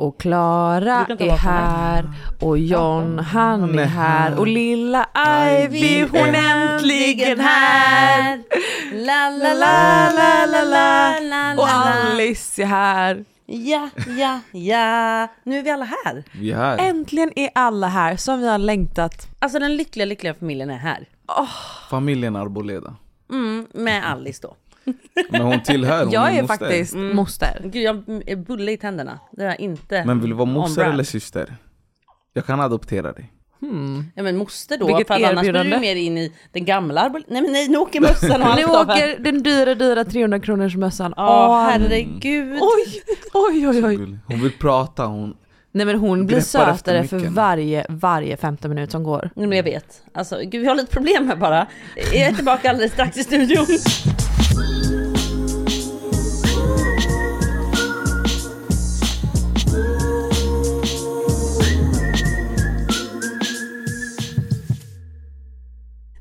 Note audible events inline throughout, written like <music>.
och Klara är här och John han är är här och lilla Ivy hon är äntligen här. La la la la la la la Och Alice är här. Ja, ja, ja. Nu är vi alla här. Vi är här. Äntligen är alla här som vi har längtat. Alltså den lyckliga, lyckliga familjen är här. Familjen Arboleda. Mm, med Alice då. Men hon tillhör, hon Jag är moster. faktiskt moster. Gud, jag är bulle i tänderna. Det är inte Men vill du vara moster eller syster? Jag kan adoptera dig. Ja men moster då, Vilket för att annars blir du mer in i den gamla arbol- Nej men nej, nu åker mössan och allt Nu åker den dyra, dyra 300 kronors mössan Ja, av. herregud. Oj, oj, oj, oj. Hon vill prata, hon... Nej men hon blir sötare för varje, varje 15 minut som går. Nej, men jag vet. Alltså, gud, vi har lite problem här bara. Jag är tillbaka alldeles strax i studion.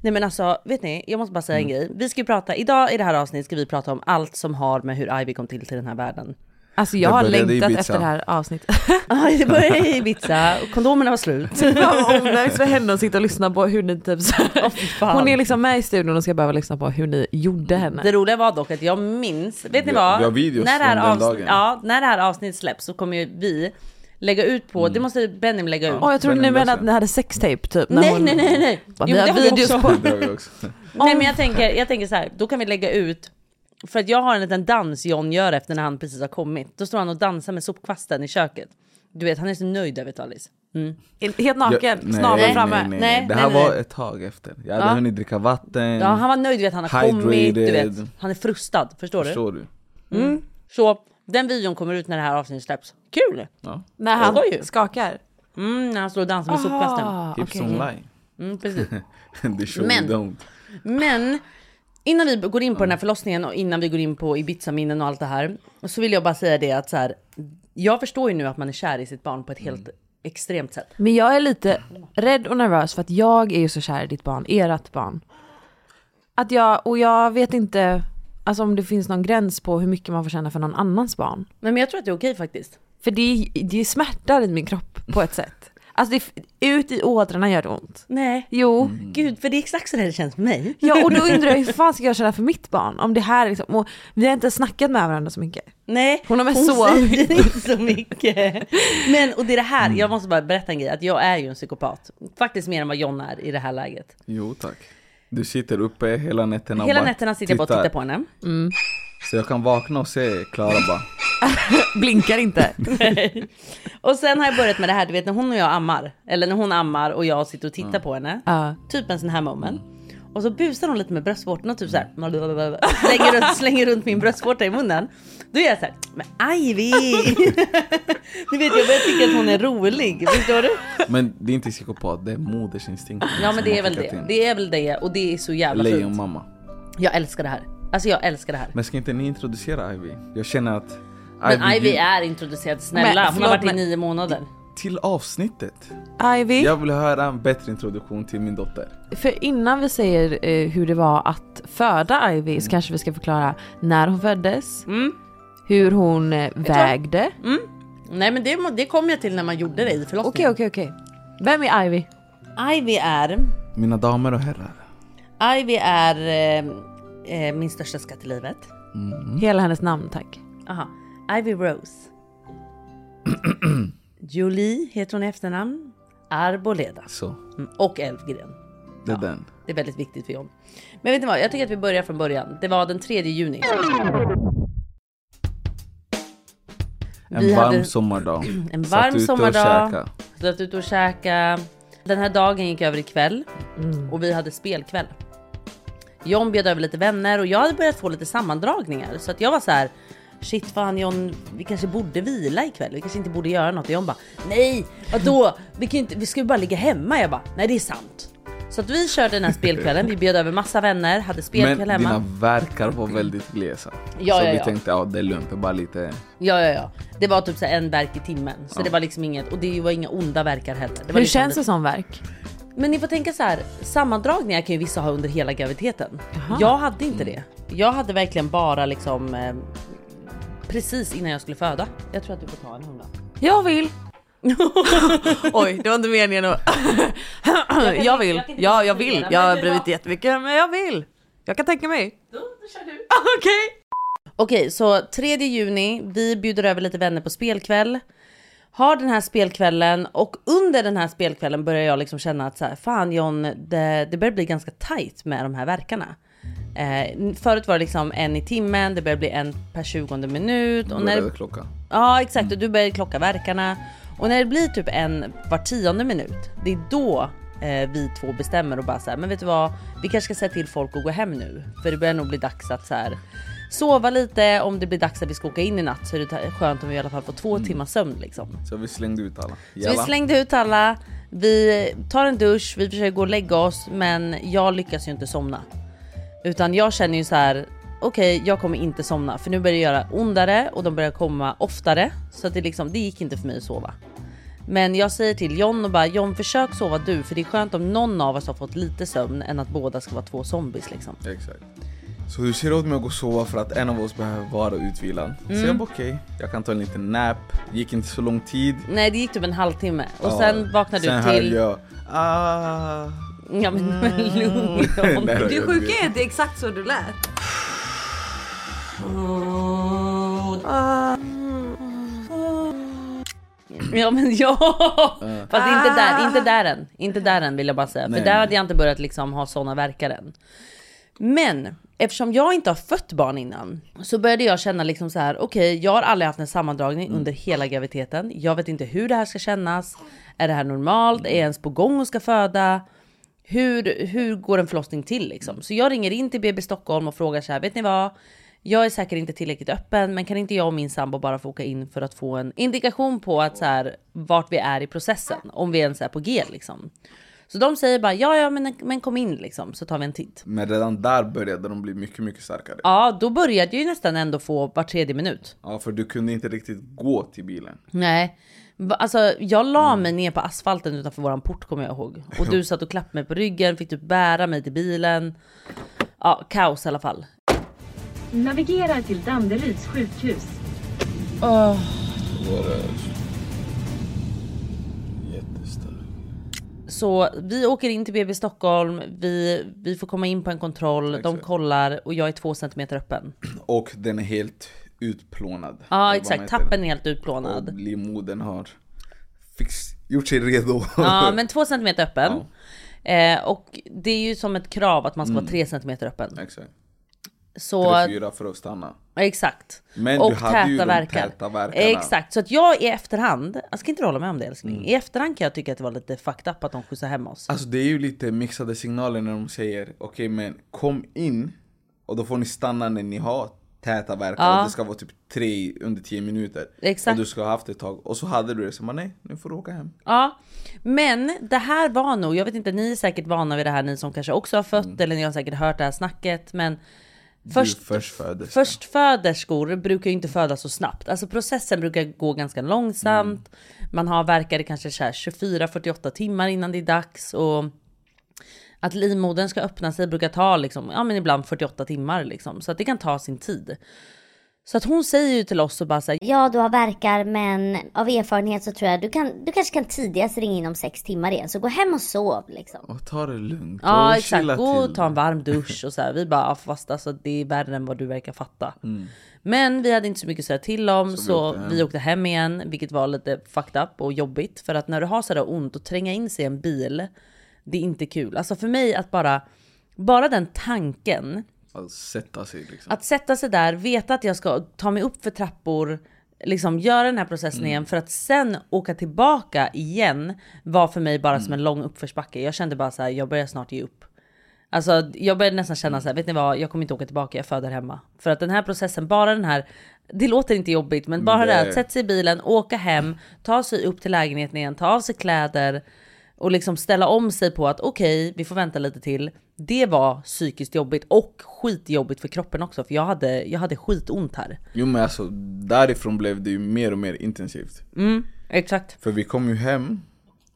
Nej men alltså, vet ni, jag måste bara säga en grej. Vi ska ju prata, idag i det här avsnittet ska vi prata om allt som har med hur Ivy kom till till den här världen. Alltså jag har längtat efter det här avsnittet. <laughs> Aj, det började i Ibiza kondomerna var slut. Vad ångest för henne att sitta och lyssna på hur ni typ fan. Hon är liksom med i studion och ska behöva lyssna på hur ni gjorde henne. Det roliga var dock att jag minns, vet ni vad? vi har videos när det här från den avsnitt, dagen. Ja, när det här avsnittet släpps så kommer ju vi lägga ut på, det måste Benim lägga ut. Åh jag trodde ni menade att ni hade sextape typ. när nej, hon- nej, nej, nej, Bara, Jo, vi har det har vi videos också. på- <laughs> Det har vi också. Nej men jag tänker, jag tänker så här, då kan vi lägga ut för att jag har en liten dans John gör efter när han precis har kommit. Då står han och dansar med sopkvasten i köket. Du vet, han är så nöjd över det Alice. Mm. Helt naken, Ja, snabeln framme. Nej, nej, Nej. Det här nej, nej. var ett tag efter. Jag hade Ja. hunnit dricka vatten. Ja, han var nöjd, du vet, han har kommit, du vet. Hydrated. Han är frustad, förstår, Förstår du? du? Mm. Så den videon kommer ut när det här avsnittet släpps. Kul! Ja. När han ju. skakar. Mm, när han står och dansar med sopkvasten. Ah, Hips okej. on lie. Mm, precis. <laughs> The show Men-. Men innan vi går in på den här förlossningen och innan vi går in på Ibiza-minnen och allt det här. Så vill jag bara säga det att så här, jag förstår ju nu att man är kär i sitt barn på ett helt extremt sätt. Men jag är lite rädd och nervös för att jag är ju så kär i ditt barn, ert barn. Att jag, och jag vet inte alltså om det finns någon gräns på hur mycket man får känna för någon annans barn. Men jag tror att det är okej faktiskt. För det, det smärtar i min kropp på ett sätt. Alltså det, ut i ådrarna gör det ont. Nej. Jo. Gud, för det är exakt så det känns för mig. Ja och då undrar jag <laughs> hur fan ska jag känna för mitt barn? Om det här är liksom, och vi har inte snackat med varandra så mycket. Nej, Hon har hon sovit. säger inte så mycket. <laughs> Men, och det är det här, jag måste bara berätta en grej, att jag är ju en psykopat. Faktiskt mer än vad John är i det här läget. Jo tack. Du sitter uppe hela nätterna och Hela bara nätterna sitter jag bara och tittar på henne. Så jag kan vakna och se Klara bara. <laughs> Blinkar inte. Och sen har jag börjat med det här, du vet när hon och jag ammar, eller när hon ammar och jag sitter och tittar på henne. Ja. Typ en sån här moment. Och så busar hon lite med bröstvårtorna typ såhär. Slänger runt, slänger runt min bröstvårta i munnen. Då är jag såhär, men Ivy! <laughs> du vet jag börjar tycka att hon är rolig, förstår du? Men det är inte psykopat, det är modersinstinkten. Ja men det är väl det. in. Det är väl det och det är så jävla fint. Lejonmamma. Jag älskar det här. Alltså jag älskar det här. Men ska inte ni introducera Ivy? Jag känner att Men Ivy är introducerad, snälla. Men, hon har varit i men- nio månader. till avsnittet. Ivy, Jag vill höra en bättre introduktion till min dotter. för innan vi säger eh, hur det var att föda Ivy så kanske vi ska förklara när hon föddes, Mm. hur hon eh, vägde. Nej men det, det kom jag till när man gjorde det i Okej, förlossningen. okej, okej. Vem är Ivy? Ivy är, Mina damer och herrar. Ivy är eh, eh, min största skatt i livet. Hela hennes namn tack. Aha. Ivy Rose. <clears throat> Julie heter hon i efternamn. Arboleda. Så, Mm, Och Elfgren. det är den. Det är väldigt viktigt för John. Men vet ni vad, jag tycker att vi börjar från början. Det var den 3 juni. En Vi varm hade- sommardag. <clears throat> En Satt varm och sommardag. Satt ute och käka. Den här dagen gick över i kväll Mm. och vi hade spelkväll. John bjöd över lite vänner och jag hade börjat få lite sammandragningar så att jag var så här. Shit fan John, vi kanske borde vila ikväll. Vi kanske inte borde göra något. Och John bara nej, vadå? Vi, kan inte, vi ska ju bara ligga hemma. Jag bara nej, det är sant. Så att vi körde den här spelkvällen. Vi bjöd över massa vänner, hade spelkväll Men hemma. dina verkar var väldigt glesa. Ja, så ja, vi ja. tänkte, ja det är lugnt, bara lite... Ja, ja, ja. Det var typ så en verk i timmen. Så det var liksom inget, och det var inga onda verkar heller. Det var Hur liksom känns det som verk? Men ni får tänka så här, sammandragningar kan ju vissa ha under hela graviditeten. Jaha. Jag hade inte det. Jag hade verkligen bara liksom eh, precis innan jag skulle föda. Jag tror att du får ta en hundra. Jag vill. <laughs> Oj, det var inte meningen att... jag vill. jag inte Ja, jag vill. Jag har blivit jättemycket, men jag vill. Jag kan tänka mig. <laughs> Okej. Okej, så 3 juni, vi bjuder över lite vänner på spelkväll. Har den här spelkvällen och under den här spelkvällen börjar jag liksom känna att så här, fan John, det, det börjar bli ganska tight med de här verkarna. Eh, förut var det liksom en i timmen, det börjar bli en per 20 minut. Och när, Började klockan. Ja exakt och du börjar klocka verkarna. Och när det blir typ en var tionde minut, det är då eh, vi två bestämmer och bara så här, men vet du vad, vi kanske ska säga till folk att gå hem nu. För det börjar nog bli dags att så här, sova lite, om det blir dags att vi ska åka in i natt så är det skönt om vi i alla fall får två timmars sömn liksom. Så vi slängde ut alla. Så vi Jalla. slängde ut alla, vi tar en dusch, vi försöker gå och lägga oss men jag lyckas ju inte somna. Utan jag känner ju så här. okej jag kommer inte somna för nu börjar det göra ondare och de börjar komma oftare. Så att det, liksom, det gick inte för mig att sova. Men jag säger till John och bara John försök sova du för det är skönt om någon av oss har fått lite sömn än att båda ska vara två zombies liksom. Exakt. Så du ser åt mig att gå och sova för att en av oss behöver vara utvilad. Så Mm. jag bara okej, jag kan ta en liten nap. Gick inte så lång tid. Nej det gick typ en halvtimme och Ja. sen vaknade Sen du till... jag ah. Ja men, men <laughs> lugn <laughs> Det sjuka är att det är exakt så du lät. Ja men <laughs> ja! Fast inte där, inte där än. Inte där än vill jag bara säga. Nej, för där hade jag inte börjat liksom ha såna verkar än. Men eftersom jag inte har fött barn innan så började jag känna liksom så här. okej jag har aldrig haft en sammandragning Mm. under hela graviditeten. Jag vet inte hur det här ska kännas. Är det här normalt? Är jag ens på gång och ska föda? Hur, hur går en förlossning till liksom? Så jag ringer in till BB Stockholm och frågar så här, vet ni vad? Jag är säkert inte tillräckligt öppen, men kan inte jag och min sambo bara få åka in för att få en indikation på att så här, vart vi är i processen? Om vi ens är på G liksom. Så de säger bara ja, ja, men, men kom in liksom så tar vi en titt. Men redan där började de bli mycket, mycket starkare. Ja, då började jag ju nästan ändå få var tredje minut. Ja, för du kunde inte riktigt gå till bilen. Nej, alltså jag la mig ner på asfalten utanför våran port kommer jag ihåg. Och <laughs> du satt och klappade mig på ryggen, fick typ bära mig till bilen. Ja, kaos i alla fall. Navigerar till Danderyds sjukhus. Var det Så vi åker in till BB Stockholm, vi, vi får komma in på en kontroll, de Exakt. kollar och jag är två centimeter öppen. Och den är helt utplånad. Ja vad exakt, tappen är helt Och utplånad. livmodern har fix, gjort sig redo. Ja men två centimeter öppen. Eh, och det är ju som ett krav att man ska vara tre centimeter öppen. Exakt. Så, 3-4 för att stanna. exakt. Men och du hade ju täta de verkar. täta verkarna. Mm. Exakt, så att jag i efterhand, jag ska inte hålla med om det älskling? I efterhand kan jag tycka att det var lite fucked up att de skjutsade hem oss. Alltså det är ju lite mixade signaler när de säger okej men kom in och då får ni stanna när ni har täta verkar Ja. och det ska vara typ tre under 10 minuter. Exakt. Och du ska ha haft ett tag och så hade du det så man nej nu får du åka hem. Ja, men det här var nog, jag vet inte, ni är säkert vana vid det här, ni som kanske också har fött eller ni har säkert hört det här snacket, men först, förstföderskor brukar ju inte föda så snabbt. Alltså processen brukar gå ganska långsamt. Man har verkar kanske så här 24-48 timmar innan det är dags och att livmodern ska öppna sig brukar ta liksom, ja men ibland 48 timmar liksom, så att det kan ta sin tid. Så att hon säger ju till oss och bara så här, Ja, du har verkar men av erfarenhet så tror jag du kan, du kanske kan tidigast ringa inom sex timmar igen. Så gå hem och sov liksom. Och ta det lugnt Ja och exakt, gå och ta en varm dusch och så här. Vi bara, fast alltså det är värre än vad du verkar fatta. Mm. Men vi hade inte så mycket att säga till om så, vi åkte hem. vi åkte hem igen, vilket var lite fucked up och jobbigt. För att när du har sådär ont och tränga in sig i en bil, det är inte kul. Alltså för mig att bara, bara den tanken, Att sätta sig liksom. att sätta sig där, veta att jag ska ta mig upp för trappor, liksom göra den här processen igen för att sen åka tillbaka igen var för mig bara som en lång uppförsbacke. Jag kände bara så här, jag börjar snart ge upp. Alltså jag började nästan känna så här, vet ni vad, jag kommer inte åka tillbaka, jag föder hemma. För att den här processen, bara den här, det låter inte jobbigt, men bara det, det- att sätta sig i bilen, åka hem, ta sig upp till lägenheten igen, ta av sig kläder och liksom ställa om sig på att okej, vi får vänta lite till. Det var psykiskt jobbigt och skitjobbigt för kroppen också, för jag hade, jag hade skitont här. Jo men alltså därifrån blev det ju mer och mer intensivt. Mm, exakt. För vi kom ju hem,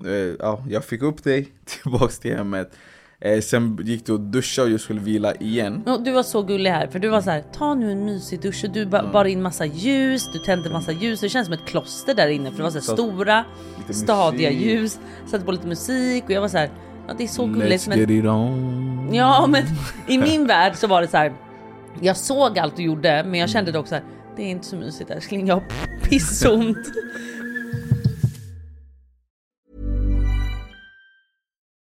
eh, ja, jag fick upp dig <laughs> tillbaks till hemmet. Eh, sen gick du och duschade och jag skulle vila igen. Och Du var så gullig här för du var så här, ta nu en mysig dusch och du ba- bar in massa ljus, du tände massa ljus, det känns som ett kloster där inne för det var så här stora, stadiga musik. ljus, satte på lite musik och jag var så här, ja det är så gulligt Let's men get it on. Ja men i min värld så var det så här. Jag såg allt du gjorde men jag kände dock så här. Det är inte så mysigt älskling, jag har pissont.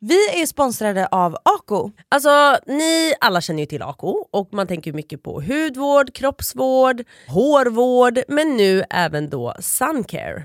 Vi är sponsrade av Ako. Alltså ni alla känner ju till Ako och man tänker mycket på hudvård, kroppsvård, hårvård men nu även då suncare.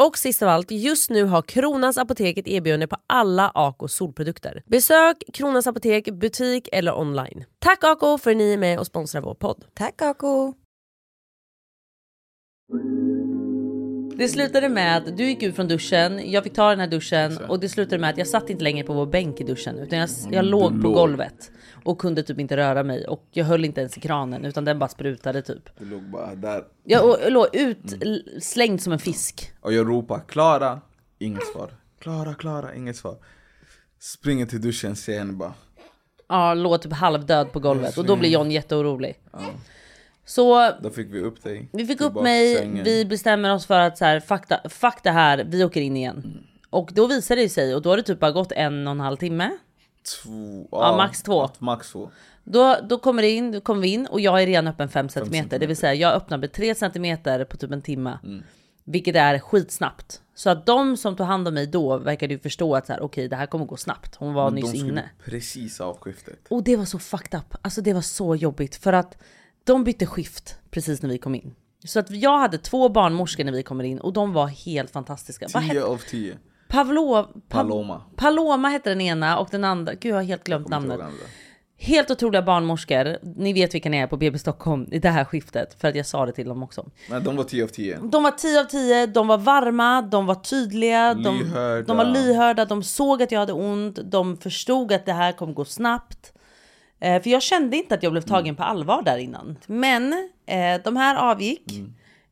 Och sist av allt, just nu har Kronans Apotek ett erbjudande på alla Ako solprodukter. Besök Kronans Apotek, butik eller online. Tack Ako för att ni är med och sponsrar vår podd. Tack Ako! Det slutade med att du gick ut från duschen, jag fick ta den här duschen och det slutade med att jag satt inte längre på vår bänk i duschen utan jag, jag du låg på golvet och kunde typ inte röra mig och jag höll inte ens i kranen utan den bara sprutade typ. Du låg bara där. Jag och- jag låg ut l- slängd som en fisk. Och jag ropar Klara, inget svar. Klara, Klara, inget svar. Springer till duschen, ser henne bara. Ja, låg typ halvdöd på golvet och då blir John jätteorolig. Så Då fick vi upp dig. vi fick upp mig, vi bestämmer oss för att så här, fuck, det- fuck det här, vi åker in igen. Och då visar det sig och då har det typ bara gått en och en halv timme. Två, Ja, max två. Max två. Då, då kommer det in, då kommer vi in och jag är redan öppen 5 cm. Det vill säga jag öppnar med 3 cm på typ en timme. Mm. Vilket är skitsnabbt. Så att de som tog hand om mig då verkade ju förstå att så här, okej det här kommer gå snabbt. Hon var Men nyss de skulle inne. precis av skiftet. Och det var så fucked up. Alltså det var så jobbigt för att de bytte skift precis när vi kom in. Så att jag hade två barnmorskor när vi kommer in och de var helt fantastiska. Vad 10 hette- av 10. Pavlo, pa, Paloma. Paloma hette den ena och den andra, gud jag har helt glömt namnet. Helt otroliga barnmorskor. Ni vet vilka ni är på BB Stockholm i det här skiftet för att jag sa det till dem också. Men de var 10 av 10. De var 10 av 10, de var varma, de var tydliga, de, de var lyhörda, de såg att jag hade ont, de förstod att det här kommer gå snabbt. Eh, för jag kände inte att jag blev tagen på allvar där innan. Men eh, de här avgick.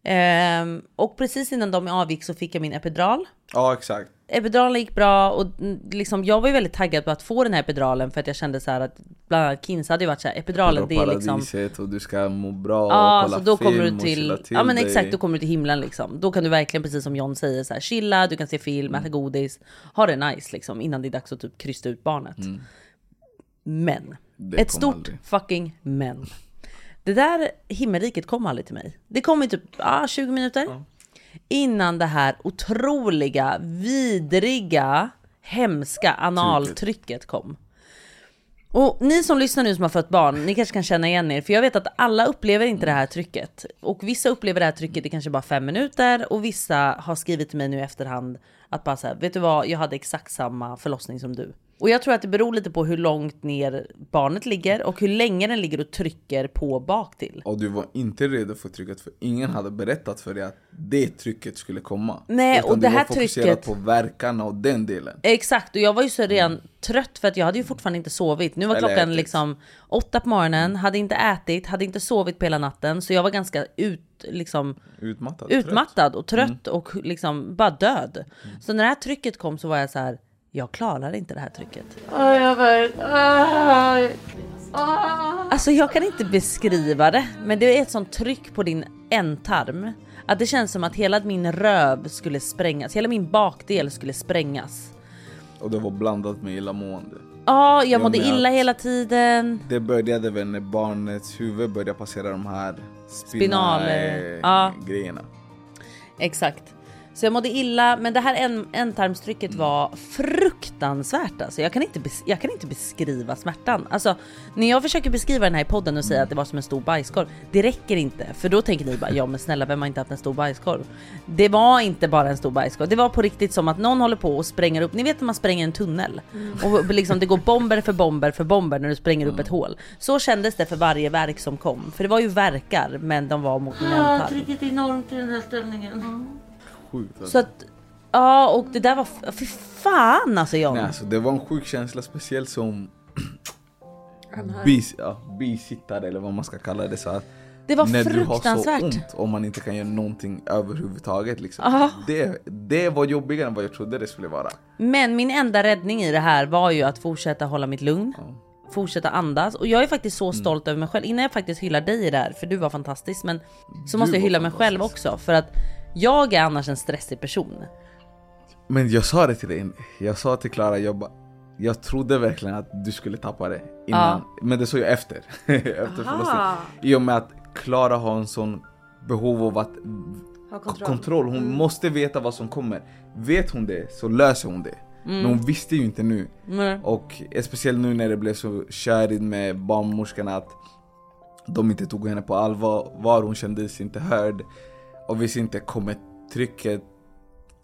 Eh, och precis innan de avgick så fick jag min epidural. Ja exakt. Epiduralen gick bra och mm, liksom, jag var ju väldigt taggad på att få den här epiduralen för att jag kände så här att bland annat Kins hade ju varit så här epiduralen det är liksom och du ska må bra Ja, och kolla så då kommer film du och chilla till, till ja men dig. exakt, då kommer du till himlen liksom. Då kan du verkligen precis som John säger så här, chilla, du kan se film, äta godis, ha det nice liksom innan det är dags att typ krysta ut barnet. Men, Det ett stort aldrig. fucking men. Det där himmelriket kom aldrig till mig. Det kom i typ ah, 20 minuter. Innan det här otroliga, vidriga, hemska analtrycket kom. Och ni som lyssnar nu som har fött barn, ni kanske kan känna igen er. För jag vet att alla upplever inte det här trycket. Och vissa upplever det här trycket i kanske bara fem minuter. Och vissa har skrivit till mig nu i efterhand att bara säga, vet du vad, jag hade exakt samma förlossning som du. Och jag tror att det beror lite på hur långt ner barnet ligger och hur länge den ligger och trycker på bak till. Och du var inte redo för trycket för ingen hade berättat för dig att det trycket skulle komma. Nej, Utan och det du här var fokuserad trycket- på verkarna och den delen. Exakt, och jag var ju så redan trött för att jag hade ju fortfarande inte sovit. Nu var Eller klockan ätit. liksom åtta på morgonen, hade inte ätit, hade inte sovit på hela natten. Så jag var ganska ut, liksom, Utmattad. trött. utmattad och trött och liksom bara död. Så när det här trycket kom så var jag så här, jag klarar inte det här trycket. Alltså jag kan inte beskriva det, men det är ett sånt tryck på din ändtarm. Att det känns som att hela min röv skulle sprängas, hela min bakdel skulle sprängas. Och det var blandat med illamående. Ja, jag Ja, mådde illa hela tiden. Det började väl när barnets huvud började passera de här spinna, Spinaler. eh, grejerna. Exakt. Så jag mådde illa, men det här en- ändtarmstrycket var fruktansvärt alltså. Jag kan, inte jag kan inte beskriva smärtan. Alltså, när jag försöker beskriva den här i podden och säga att det var som en stor bajskorv, det räcker inte. För då tänker ni bara, ja men snälla vem har inte haft en stor bajskorv? Det var inte bara en stor bajskorv, det var på riktigt som att någon håller på och spränger upp, ni vet när man spränger en tunnel? Och liksom det går bomber för bomber för bomber när du spränger upp ett hål. Så kändes det för varje verk som kom. För det var ju verkar, men de var mot min ändtarm. Trycket är enormt i den här ställningen. Sjukt. alltså. Så att, ja och det där var, fy fan alltså John. Nej, alltså, det var en sjuk känsla, speciellt som <clears throat> bis, ja, bisittare eller vad man ska kalla det. Så att Det var när du har så fruktansvärt. ont och man inte kan göra någonting överhuvudtaget. Liksom. Ja. Det, det var jobbigare än vad jag trodde det skulle vara. Men min enda räddning i det här var ju att fortsätta hålla mitt lugn. Fortsätta andas och jag är faktiskt så stolt över mig själv. Innan jag faktiskt hyllar dig här, för du var fantastisk. Men så Du måste jag hylla mig själv också. För att jag är annars en stressig person. Men jag sa det till dig, jag sa till Klara, jag, jag trodde verkligen att du skulle tappa det innan. Men det såg jag efter. <laughs> efter förlossningen. I och med att Klara har en sån behov av att Ha kontroll. kontroll. Hon måste veta vad som kommer. Vet hon det så löser hon det. Men hon visste ju inte nu. Nej. Och speciellt nu när det blev så körigt med barnmorskorna att de inte tog henne på allvar, var hon kände sig inte hörd. Och visste inte, kommer trycket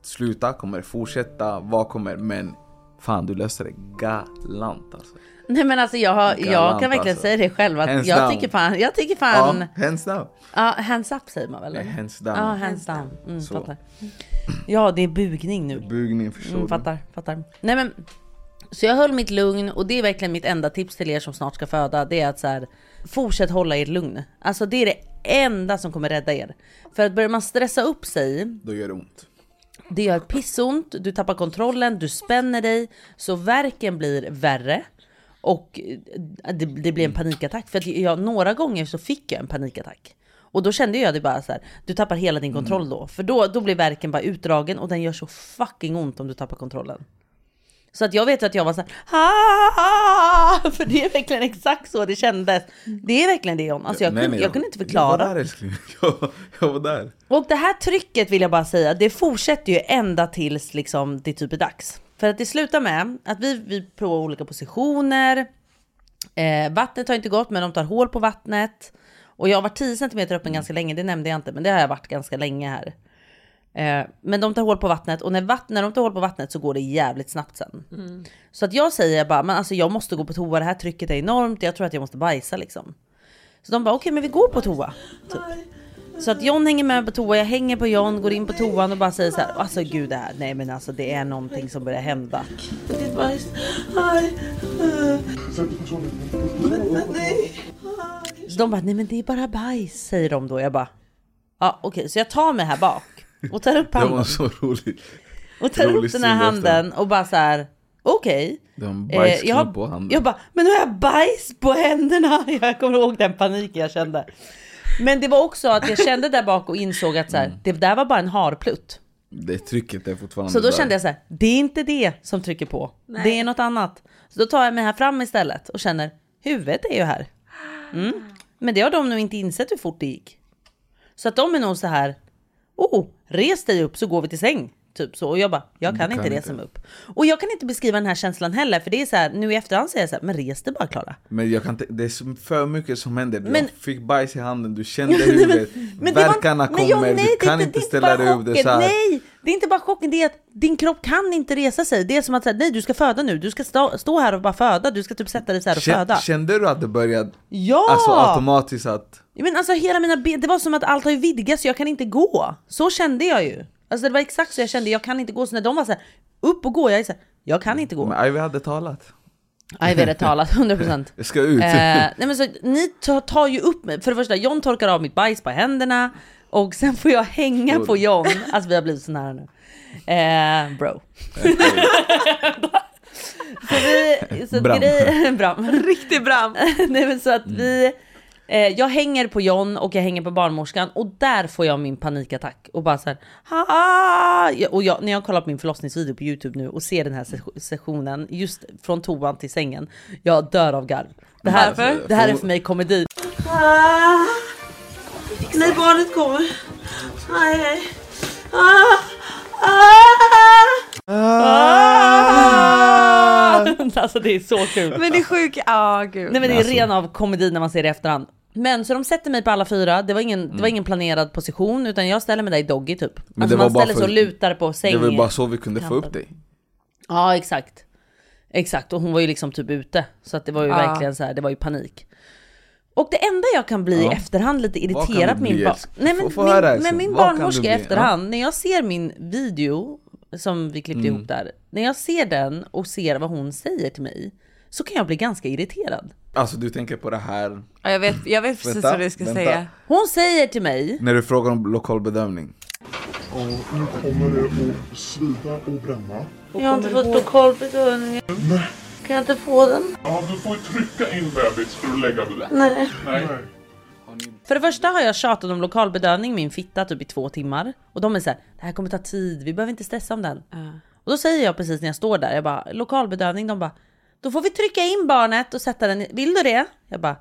sluta? Kommer det fortsätta? Vad kommer? Men fan du löste det galant alltså. Nej men alltså jag, har, jag Galant, kan verkligen alltså. säga det själv att Hands jag down. tycker fan, jag tycker fan, Ja, hands down. ja hands up säger man väl? Nej, hands down. Ja hands down, mm, Så. fattar. Ja det är bugning nu. Bugning förstår Mm, fattar, fattar. Nej men, så jag höll mitt lugn och det är verkligen mitt enda tips till er som snart ska föda. Det är att så här, fortsätt hålla ert lugn. Alltså det är det enda som kommer rädda er. För att börjar man stressa upp sig, Då gör det ont. det gör pissont, du tappar kontrollen, du spänner dig, så verken blir värre. Och eh, det, det blir en panikattack. För att jag, några gånger så fick jag en panikattack. Och då kände jag det bara så här, du tappar hela din kontroll då. För då, då blir verken bara utdragen och den gör så fucking ont om du tappar kontrollen. Så att jag vet att jag var så här, "Ah!" <laughs> för det är verkligen exakt så det kändes. Det är verkligen det John. Alltså jag, Nej, kunde, nej, jag kunde inte Jag förklara. var där älskling. <laughs> Jag, jag var där. Och det här trycket vill jag bara säga, det fortsätter ju ända tills liksom det typ är dags. För att det slutar med att vi, vi provar olika positioner. Eh, vattnet har inte gått, men de tar hål på vattnet. Och jag har varit 10 cm öppen ganska länge, det nämnde jag inte, men det har jag varit ganska länge här. Eh, men de tar hål på vattnet och när, vatt, när de tar hål på vattnet så går det jävligt snabbt sen. Så att jag säger bara, men alltså jag måste gå på toa, det här trycket är enormt, jag tror att jag måste bajsa liksom. Så de bara, okej men vi går på toa. Typ. Så att John hänger med på toa, jag hänger på John, går in på toan och bara säger så här, alltså gud det här, nej men alltså det är någonting som börjar hända. Så de bara, nej men det är bara bajs, säger de då. Jag bara, ja okej, så jag tar mig här bak och tar upp Det var handen. så roligt. Och tar rolig upp den här handen och bara så här, okej. Det var en Eh, bajsklubb jag, har- på handen. jag bara, men nu har jag bajs på händerna. <laughs> Jag kommer ihåg den paniken jag kände. Men det var också att jag kände där bak och insåg att så Mm. här, det där var bara en harplutt. Det trycket är fortfarande Så då där. kände jag så här, det är inte det som trycker på. Det är något annat. Så då tar jag mig här fram istället och känner, huvudet är ju här. Mm. Men det har de nog inte insett hur fort det gick. Så att de är nog så här, oh, res dig upp så går vi till säng. Typ så. Och jag bara, jag kan Du inte kan resa mig upp. Och jag kan inte beskriva den här känslan heller, för det är så här, nu i efterhand säger jag så här, men res dig bara Klara. Men jag kan inte, det är för mycket som händer. Men- jag fick bajs i handen, du kände <laughs> huvudet, det men kommer, jag- nej, du det kan inte- inte det ställa dig upp. Det så här, Nej, det är inte bara chocken, det är att din kropp kan inte resa sig. Det är som att säga, nej du ska föda nu, du ska stå, stå här och bara föda, du ska typ sätta dig så här och föda. Kände, du att det började Ja! alltså, automatiskt att... Men alltså hela mina ben, det var som att allt har ju vidgats så jag kan inte gå. Så kände jag ju. Alltså det var exakt så jag kände, jag kan inte gå. Så när de var så här, upp och gå, jag är så här, jag kan inte gå. Men Ivy hade talat. Vi hade talat, 100%. Jag <laughs> ska ut. Eh, nej men så, ni tar, tar ju upp mig. För det första, John torkar av mitt bajs på händerna. Och sen får jag hänga på John. Alltså vi har blivit så nära nu. Eh, bro. <laughs> så vi, så att Bram. grej, <laughs> bram. <laughs> Nej men så att vi, eh, jag hänger på John och jag hänger på barnmorskan och där får jag min panikattack och bara så här, Och jag, när jag kollar på min förlossningsvideo på Youtube nu och ser den här se- sessionen just från toan till sängen, jag dör av garv. Det här, Varför? det här är för mig komedi. Ah. Nej, barnet kommer. Aj, aj. Ah. Ah. <laughs> alltså det är så kul. Men det är sjukt, ja gud. Nej men det är Alltså. ren av komedi när man ser det i efterhand. Men så de sätter mig på alla fyra, det var ingen, det var ingen planerad position utan jag ställer mig där i doggy typ. Men alltså det var man bara ställer sig och för- lutar på säng. Det var bara så vi kunde få upp dig. Ja exakt. Exakt och hon var ju liksom typ ute. Så att det var ju verkligen så här, det var ju panik. Och det enda jag kan bli i Ja. efterhand lite irriterad min älsk- Nej men få- få min, men min barnmorska i efterhand, när jag ser min video som vi klippte Mm. ihop där. När jag ser den och ser vad hon säger till mig så kan jag bli ganska irriterad. Alltså du tänker på det här... Ja, jag, vet, jag vet precis Vänta, vad du ska vänta. säga. Hon säger till mig När du frågar om lokal bedömning. Och nu kommer det att svida och bränna. Jag har inte fått lokalbedövning. Nej. Kan jag inte få den? Ja, du får ju trycka in bebis för att lägga det. Nej. Nej. För det första har jag tjatat om lokalbedövning min fitta typ i två timmar. Och de är så här, det här kommer ta tid, vi behöver inte stressa om den. Och då säger jag precis när jag står där, jag bara lokalbedövning, de bara då får vi trycka in barnet och sätta den i, vill du det? Jag bara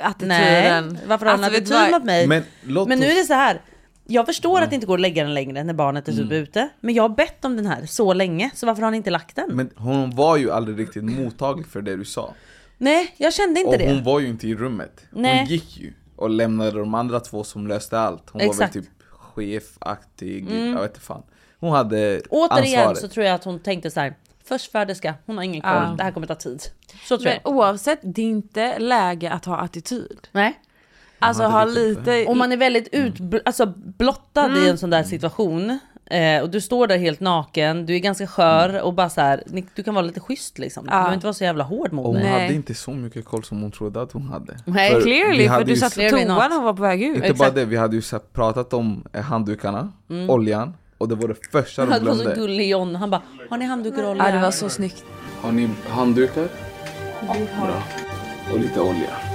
Attityden. Nej, varför har Alltså, du attityd mot mig? Men Men nu är det så här. Jag förstår att det inte går att lägga den längre när barnet är typ Mm. ute. Men jag har bett om den här så länge, så varför har ni inte lagt den? Men hon var ju aldrig riktigt mottaglig för det du sa. Nej, jag kände inte och det. hon var ju inte i rummet. Nej. Hon gick ju och lämnade de andra två som löste allt. Hon Exakt. var väl typ chefaktig, Mm. jag vet inte fan. Hon hade Återigen ansvaret. så tror jag att hon tänkte så här. Förstföderska, hon har ingen koll, Ja. det här kommer ta tid. Så tror Men jag. oavsett, det är inte läge att ha attityd. Nej. Alltså ha lite... Om man är väldigt ut, alltså, blottad Mm. i en sån där situation eh, och du står där helt naken, du är ganska skör och bara så här, du kan vara lite schysst liksom. Du Ja. behöver inte vara så jävla hård mot Och hon mig. hade inte så mycket koll som hon trodde att hon hade. Nej, vi Clearly, för hade du ju satt på toan och var på väg ut. Inte bara det, vi hade ju pratat om eh, handdukarna, Mm. oljan och det var det första de Han var så glömde. gullig John, han bara har ni handdukar och olja? Ja, det var så snyggt. Har ni handdukar? Bra. Och lite olja.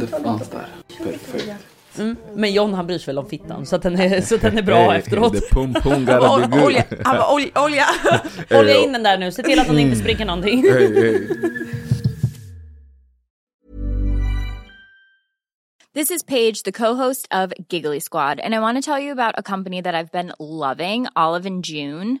Det fanns där. Perfekt. Mm. Men John han bryr sig väl om fittan så att den är, så att den är bra Hey, efteråt. Det pum pum <laughs> olja, han bara olja, <laughs> olja. Olja in den där nu, se till att den inte spricker någonting. Hey, hey. This is Paige, the co-host of Giggly Squad, and I want to tell you about a company that I've been loving, Olive and June.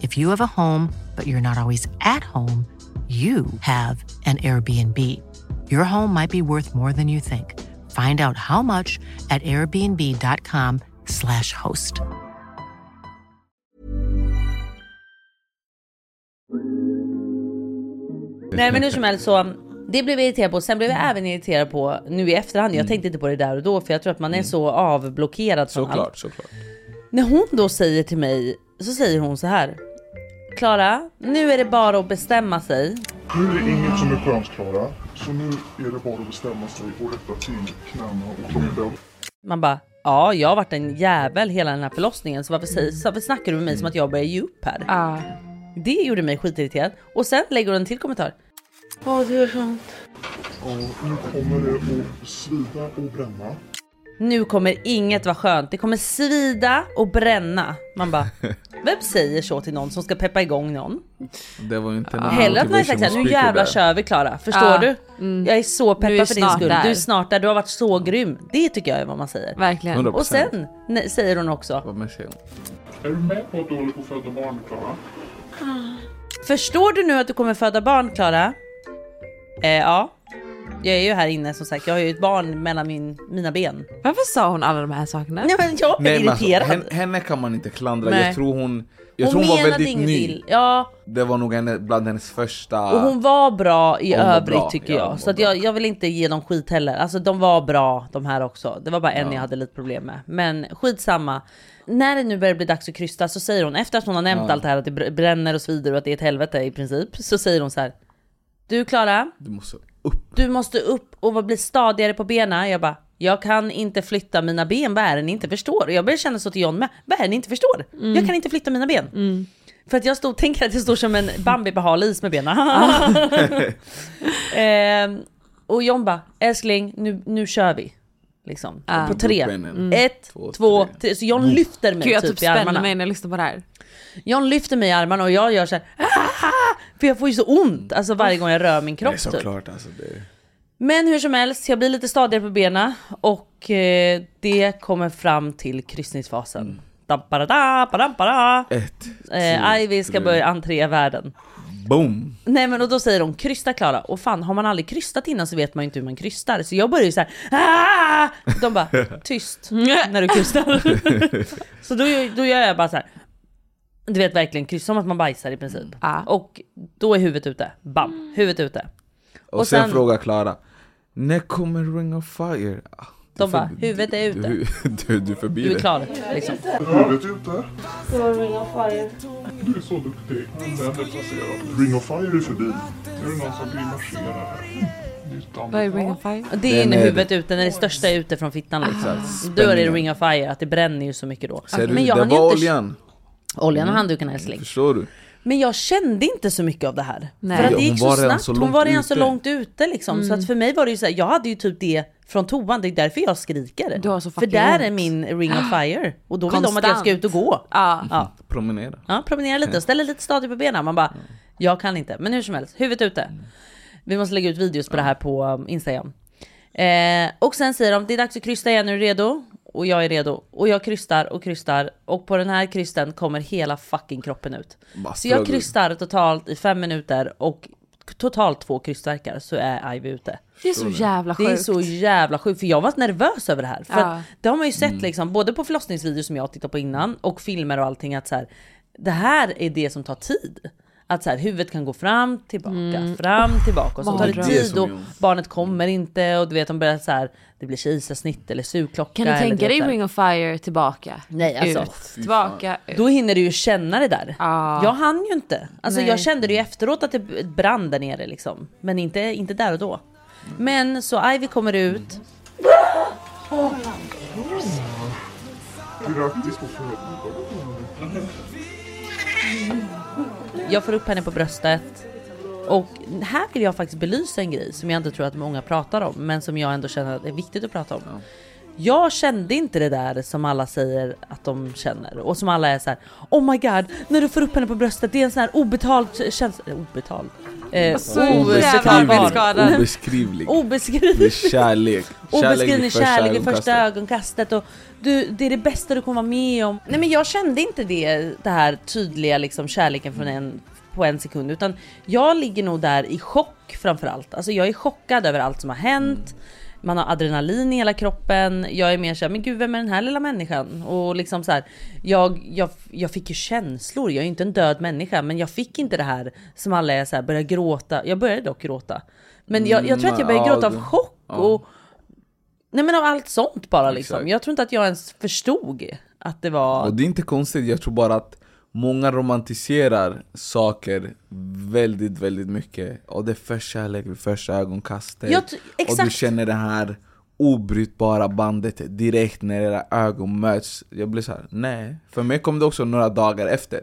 If you have a home, but you're not always at home, you have an Airbnb. Your home might be worth more than you think. Find out how much at airbnb.com/slash host. Nej men hur som helst så, det blev jag irriterad på. Sen blev jag även irriterad på nu i efterhand. Jag tänkte inte på det där och då för jag tror att man är så avblockerad från Såklart, allt. såklart. När hon då säger till mig, så säger hon så här. Klara, nu är det bara att bestämma sig. Nu är det inget som är skönt Klara. Så nu är det bara att bestämma sig och rätta till knäna och kroppen. Man bara, ja jag har varit en jävel hela den här förlossningen så varför, säger, så varför snackar du med mig som att jag börjar ge upp här? Det gjorde mig skitirriterad. Och sen lägger hon en till kommentar. Åh, det gör så ont. Och nu kommer det att svida och bränna. Nu kommer inget vara skönt, det kommer svida och bränna. Man bara, <laughs> vem säger så till någon som ska peppa igång någon? Det var inte någon Hellre att man hade sagt såhär, nu jävlar kör vi Klara, förstår Ja, du? mm. Jag är så Du är peppad för din skull, där. du är snart där, du har varit så grym. Det tycker jag är vad man säger. Verkligen. Och sen nej, säger hon också, Vad säger hon? Är du med på att du håller på att föda barn Klara? förstår du nu att du kommer föda barn Klara? Eh, ja. Jag är ju här inne som sagt, jag har ju ett barn mellan min, mina ben. Varför sa hon alla de här sakerna? Nej men jag blev Nej, men alltså, irriterad. henne, henne kan man inte klandra, Nej. jag tror hon, jag hon tror hon var menade väldigt inget ny. ill. Ja, Det var nog henne, bland hennes första... och hon var bra i Hon var övrigt bra, tycker ja, jag. Så var att jag, jag vill inte ge dem skit heller. Alltså de var bra de här också. Det var bara en Ja. jag hade lite problem med. Men skitsamma. När det nu börjar bli dags att krysta så säger hon, efter att hon har nämnt Ja. allt det här att det br- bränner och svider och att det är ett helvete i princip. Så säger hon så här. Du Klara, Du måste du måste upp och bli stadigare på benen. Jag bara, jag kan inte flytta mina ben, vad är det ni inte förstår? Jag börjar känna så till John med, vad är det ni inte förstår? Mm. Jag kan inte flytta mina ben. För att jag stod, tänker att jag står som en <laughs> Bambi på hal is med benen. <laughs> ehm, och John bara, älskling nu, nu kör vi. Liksom. Ja. På tre. Upp. Mm. Ett, Två, två, tre. tre. Så John lyfter mig Gud jag typ, typ i spänner armarna. mig när jag lyssnar på det här. John lyfter mig i armarna och jag gör så här. "Ah!" För jag får ju så ont alltså varje gång jag rör min kropp Nej, typ. såklart alltså. Det... Men hur som helst, jag blir lite stadigare på benen och eh, det kommer fram till kryssningsfasen. Mm. Damparada, badampada. Ett, Eh, Ivy ska börja entré världen. Boom! Nej men och då säger hon krysta Klara och fan har man aldrig krystat innan så vet man ju inte hur man krystar. Så jag börjar ju såhär ah! De bara <laughs> tyst när du krystar. <laughs> så då, då gör jag bara så här. Du vet verkligen kryss som att man bajsar i princip. Och då är huvudet ute. Bam! Huvudet ute. Och, Och sen, sen- frågar Klara, när kommer Ring of Fire? Ah, De du bara, huvudet är ute. Du, <laughs> du, du är förbi Du är det. klar liksom. Huvudet ute. Det var ring of fire. Du är så duktig. Den är placerad. Ring of Fire är förbi. Är det någon som grimaserar här? Vad är Ring of Fire? Det är Den när är- huvudet ute, när det största är ute från fittan liksom. Exakt. Då är det ring of fire, att det bränner ju så mycket då. Ser du, Men jag det var inte- oljan. Oljan och Mm. handduken älskling. Förstår du? Men jag kände inte så mycket av det här. Nej. För att det hon gick så snabbt, så hon långt var redan så långt ute liksom. Så Mm. att för mig var det ju så här, jag hade ju typ det från toan, det är därför jag skriker. Du har så för där ont. är min ring of fire. Och då vill de att jag Konstant. ska ut och gå. Ja. Ja, Promenera. ja promenera lite och ställa lite stadigt på benen. Man bara, jag kan inte. Men hur som helst, huvudet ute. Vi måste lägga ut videos på det här på um, Instagram. Eh, och sen säger de, det är dags att krysta igen, är du redo? Och jag är redo. Och jag krystar och krystar. Och på den här krysten kommer hela fucking kroppen ut. Bara Så jag krystar totalt i fem minuter och totalt två krystverkar så är Ivy ute. Det är så jävla Det är sjukt. så jävla sjukt för jag var nervös över det här. För Ja. att det har man ju sett Mm. liksom både på förlossningsvideor som jag tittar på innan och filmer och allting att så här, det här är det som tar tid. Att så här, huvudet kan gå fram, tillbaka, fram, tillbaka och så tar det tid och barnet kommer inte och du vet de börjar så här, det blir kejsarsnitt eller sugklocka. Kan du tänka dig. Ring of Fire tillbaka? Nej, alltså, Ut. Tillbaka, ut. Då hinner du ju känna det där. Ja. Jag hann ju inte. Alltså Nej. jag kände det ju efteråt att det brann där nere liksom. Men inte, inte där och då. Men så Ivy kommer ut. Grattis på födelsedagen. Jag får upp henne på bröstet. Och här vill jag faktiskt belysa en grej som jag inte tror att många pratar om. Men som jag ändå känner att det är viktigt att prata om. Jag kände inte det där som alla säger att de känner. Och som alla är så här: Oh my god, när du får upp henne på bröstet, det är en sån här obetald känsla. Obetald? Eh, Så jävla obetald bildskadad. Obeskrivlig. Är Obeskrivlig. kärlek. Obeskrivlig kärlek vid första ögonkastet. och du, det är det bästa du kommer vara med om. Nej men jag kände inte det, det här tydliga liksom kärleken från en, på en sekund utan jag ligger nog där i chock framförallt. Alltså jag är chockad över allt som har hänt. Man har adrenalin i hela kroppen. Jag är mer såhär, men gud vem är den här lilla människan? Och liksom så här, jag, jag, jag fick ju känslor. Jag är ju inte en död människa, men jag fick inte det här som alla är såhär, börja gråta. Jag började dock gråta. Men jag, jag tror att jag började Mm, gråta av det- chock och Nej men av allt sånt bara liksom. Exakt. Jag tror inte att jag ens förstod att det var... Och det är inte konstigt, jag tror bara att många romantiserar saker väldigt, väldigt mycket. Och det är först kärlek vid första ögonkastet. Och du känner det här obrytbara bandet direkt när era ögon möts. Jag blir så här: nej. För mig kom det också några dagar efter.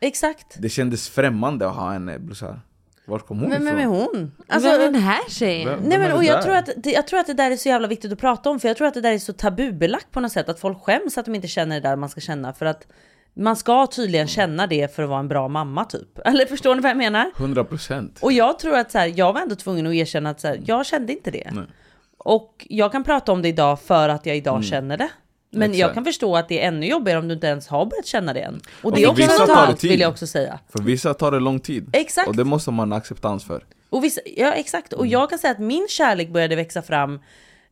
Exakt. Det kändes främmande att ha henne. Jag blev så här, Vart kom hon Men vem är ifrån? hon? Alltså, Vem är den här tjejen? Vem- Nej men är och jag där? tror, att jag tror att det där är så jävla viktigt att prata om för jag tror att det där är så tabubelagt på något sätt att folk skäms att de inte känner det där man ska känna för att man ska tydligen känna det för att vara en bra mamma typ. <laughs> Eller förstår ni vad jag menar? 100% Och jag tror att så här, jag var ändå tvungen att erkänna att så här, jag kände inte det. Nej. Och jag kan prata om det idag för att jag idag känner det. Men jag Exakt. kan förstå att det är ännu jobbigare om du inte ens har börjat känna det än. Och Och det är också vissa tar det mentalt vill jag också säga. För vissa tar det lång tid. Exakt. Och det måste man ha acceptans för. Och vissa, ja exakt, och jag kan säga att min kärlek började växa fram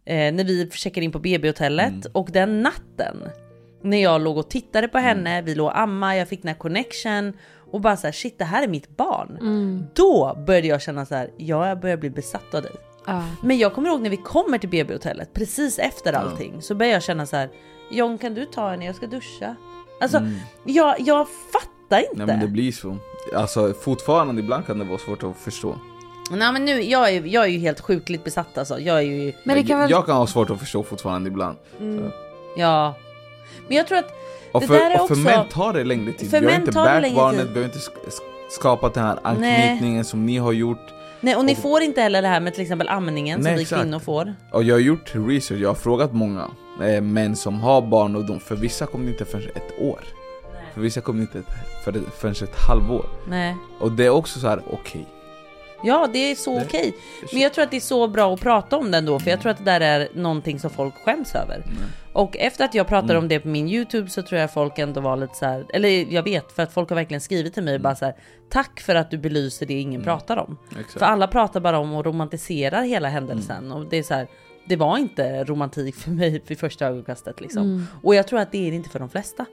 eh, när vi checkade in på BB-hotellet och den natten när jag låg och tittade på henne, vi låg och amma, jag fick den här connection och bara så här, shit det här är mitt barn. Då började jag känna så här, ja, jag börjar bli besatt av dig. Men jag kommer ihåg när vi kommer till BB-hotellet, precis efter allting, så började jag känna så här, John kan du ta henne, jag ska duscha. Alltså, jag, jag fattar inte. Nej men det blir så. Alltså fortfarande ibland kan det vara svårt att förstå. Nej men nu, jag är, jag är ju helt sjukligt besatt alltså. Jag är ju... Men det kan väl... Jag kan ha svårt att förstå fortfarande ibland. Så. Ja. Men jag tror att Och det för, där är och för också... män tar det längre tid. För Vi har inte det bärt barnet, vi har inte sk- sk- skapat den här anknytningen som ni har gjort. Nej och ni får inte heller det här med till exempel amningen Nej, som vi exakt. kvinnor får. Och jag har gjort research, jag har frågat många eh, män som har barn och de, för vissa kommer det inte förrän ett år. För vissa kommer det inte för, förrän ett halvår. Nej. Och det är också så här: okej. Ja det är så Det- okej. Men jag tror att det är så bra att prata om det ändå för jag tror att det där är någonting som folk skäms över. Och efter att jag pratade Mm. om det på min YouTube så tror jag folk ändå var lite så här, eller jag vet för att folk har verkligen skrivit till mig bara så här, tack för att du belyser det ingen pratar om. Mm. Exakt. För alla pratar bara om och romantiserar hela händelsen Mm. och det är så här, det var inte romantik för mig <laughs> vid första ögonkastet liksom. Mm. Och jag tror att det är det inte för de flesta.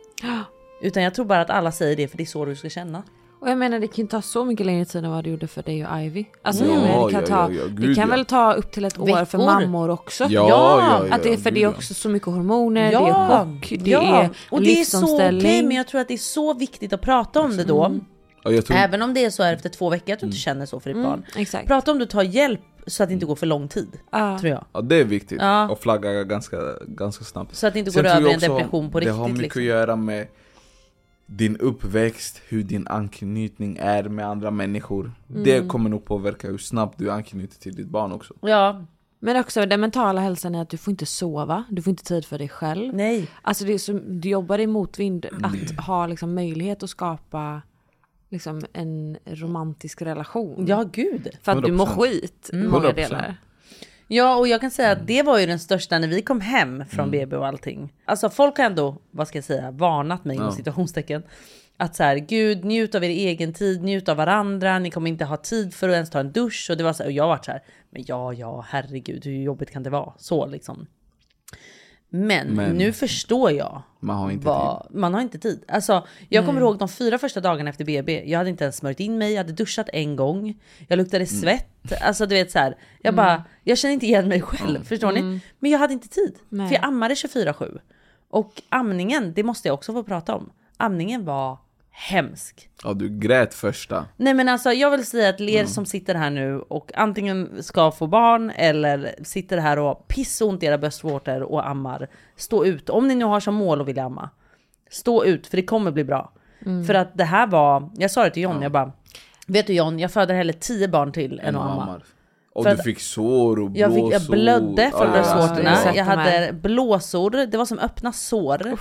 Utan jag tror bara att alla säger det för det är så du ska känna. Och jag menar det kan ju ta så mycket längre tid än vad det gjorde för dig och Ivy. Alltså Mm. jag menar, det kan, Ja, ta, ja, ja, det gud, kan ja. väl ta upp till ett år för Veckor. mammor också. Ja, ja, ja, att det är för det är gud, ja. också så mycket hormoner, Ja, det är chock, det ja. är och det är så okej men jag tror att det är så viktigt att prata om det då. Jag tror, Även om det är så här efter två veckor att du inte känner så för ditt Mm, barn. exakt. Prata om du tar hjälp så att det inte går för lång tid. Ja. Tror jag. ja, det är viktigt. Ja. Och flagga ganska, ganska snabbt. Så att det inte Sen går tror över i jag en depression på Det har riktigt, mycket liksom. att göra med din uppväxt, hur din anknytning är med andra människor. Mm. Det kommer nog påverka hur snabbt du anknyter till ditt barn också. Ja. Men också den mentala hälsan är att du får inte sova, du får inte tid för dig själv. Nej. Alltså det är som, du jobbar i motvind att ha liksom möjlighet att skapa liksom en romantisk relation. Ja gud. För att du mår 100%. skit i Mm. många 100%. delar. Ja och jag kan säga att det var ju den största när vi kom hem från Mm. BB och allting. Alltså folk har ändå, vad ska jag säga, varnat mig inom Ja. situationstecken. Att så här, gud njut av er egen tid, njut av varandra, ni kommer inte ha tid för att ens ta en dusch. Och det var så här, och jag var så här, men ja ja herregud hur jobbigt kan det vara? Så liksom. Men, Men- nu förstår jag. Man har inte vad, Man har inte tid. Alltså, jag kommer Nej. ihåg de fyra första dagarna efter BB. Jag hade inte ens smörjt in mig, jag hade duschat en gång. Jag luktade svett. Alltså du vet så här. Jag bara, jag känner inte igen mig själv. Förstår ni? Men jag hade inte tid. Nej. För jag ammade 24-7. Och amningen, det måste jag också få prata om. Amningen var hemsk. Ja, du grät första. Nej men alltså jag vill säga att er som sitter här nu och antingen ska få barn eller sitter här och har pissont i era bröstvårtor och ammar. Stå ut, om ni nu har som mål att vilja amma. Stå ut för det kommer bli bra. För att det här var, jag sa det till John, jag bara Vet du John, jag föder hellre 10 barn till än En att amma. ammar. Och För du fick sår och Jag, fick, jag blåsor. blödde från Ja, bröstvårtorna, jag hade blåsor, det var som öppna sår.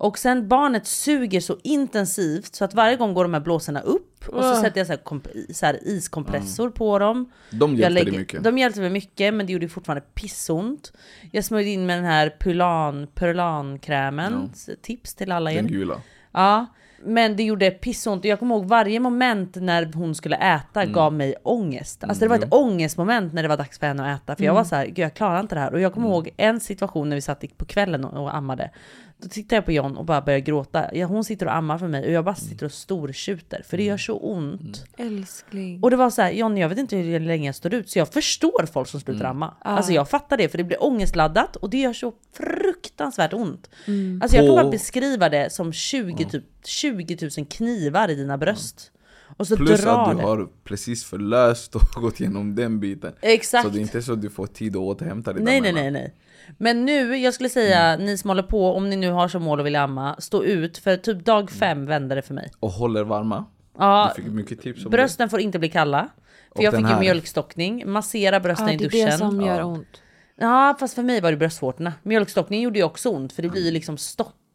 Och sen barnet suger så intensivt så att varje gång går de här blåsorna upp och så Ugh. sätter jag så här, komp- så här iskompressor på dem. De hjälpte dig lägger- mycket. De hjälpte mig mycket men det gjorde fortfarande pissont. Jag smörjde in med den här Pulan, Purlankrämen. Tips till alla er. Den gula. Ja, men det gjorde pissont. Jag kommer ihåg varje moment när hon skulle äta Mm. gav mig ångest. Alltså det var ett ångestmoment när det var dags för henne att äta. För jag var så här, gud jag klarar inte det här. Och jag kommer Mm. ihåg en situation när vi satt på kvällen och, och ammade. Då tittade jag på John och bara började gråta. Ja, hon sitter och ammar för mig och jag bara sitter och stortjuter. För det gör så ont. Älskling. Och det var så här, John jag vet inte hur länge jag står ut. Så jag förstår folk som slutar amma. Alltså jag fattar det för det blir ångestladdat och det gör så fruktansvärt ont. Alltså jag kan bara beskriva det som 20, typ, 20 000 knivar i dina bröst. Och så Plus drar att du det. har precis förlöst och <laughs> gått igenom den biten. Exakt. Så det är inte så att du får tid att återhämta dig Nej nej nej nej. Men nu, jag skulle säga, ni som håller på, om ni nu har som mål att vilja amma, stå ut. För typ dag fem vände det för mig. Och håller varma. Ja, Du fick mycket tips om brösten får inte bli kalla. För Och jag fick ju mjölkstockning, massera brösten Ja, i det är duschen. det som gör Ja. ont. Ja fast för mig var det bröstvårtorna. Mjölkstockning gjorde ju också ont för det blir ju liksom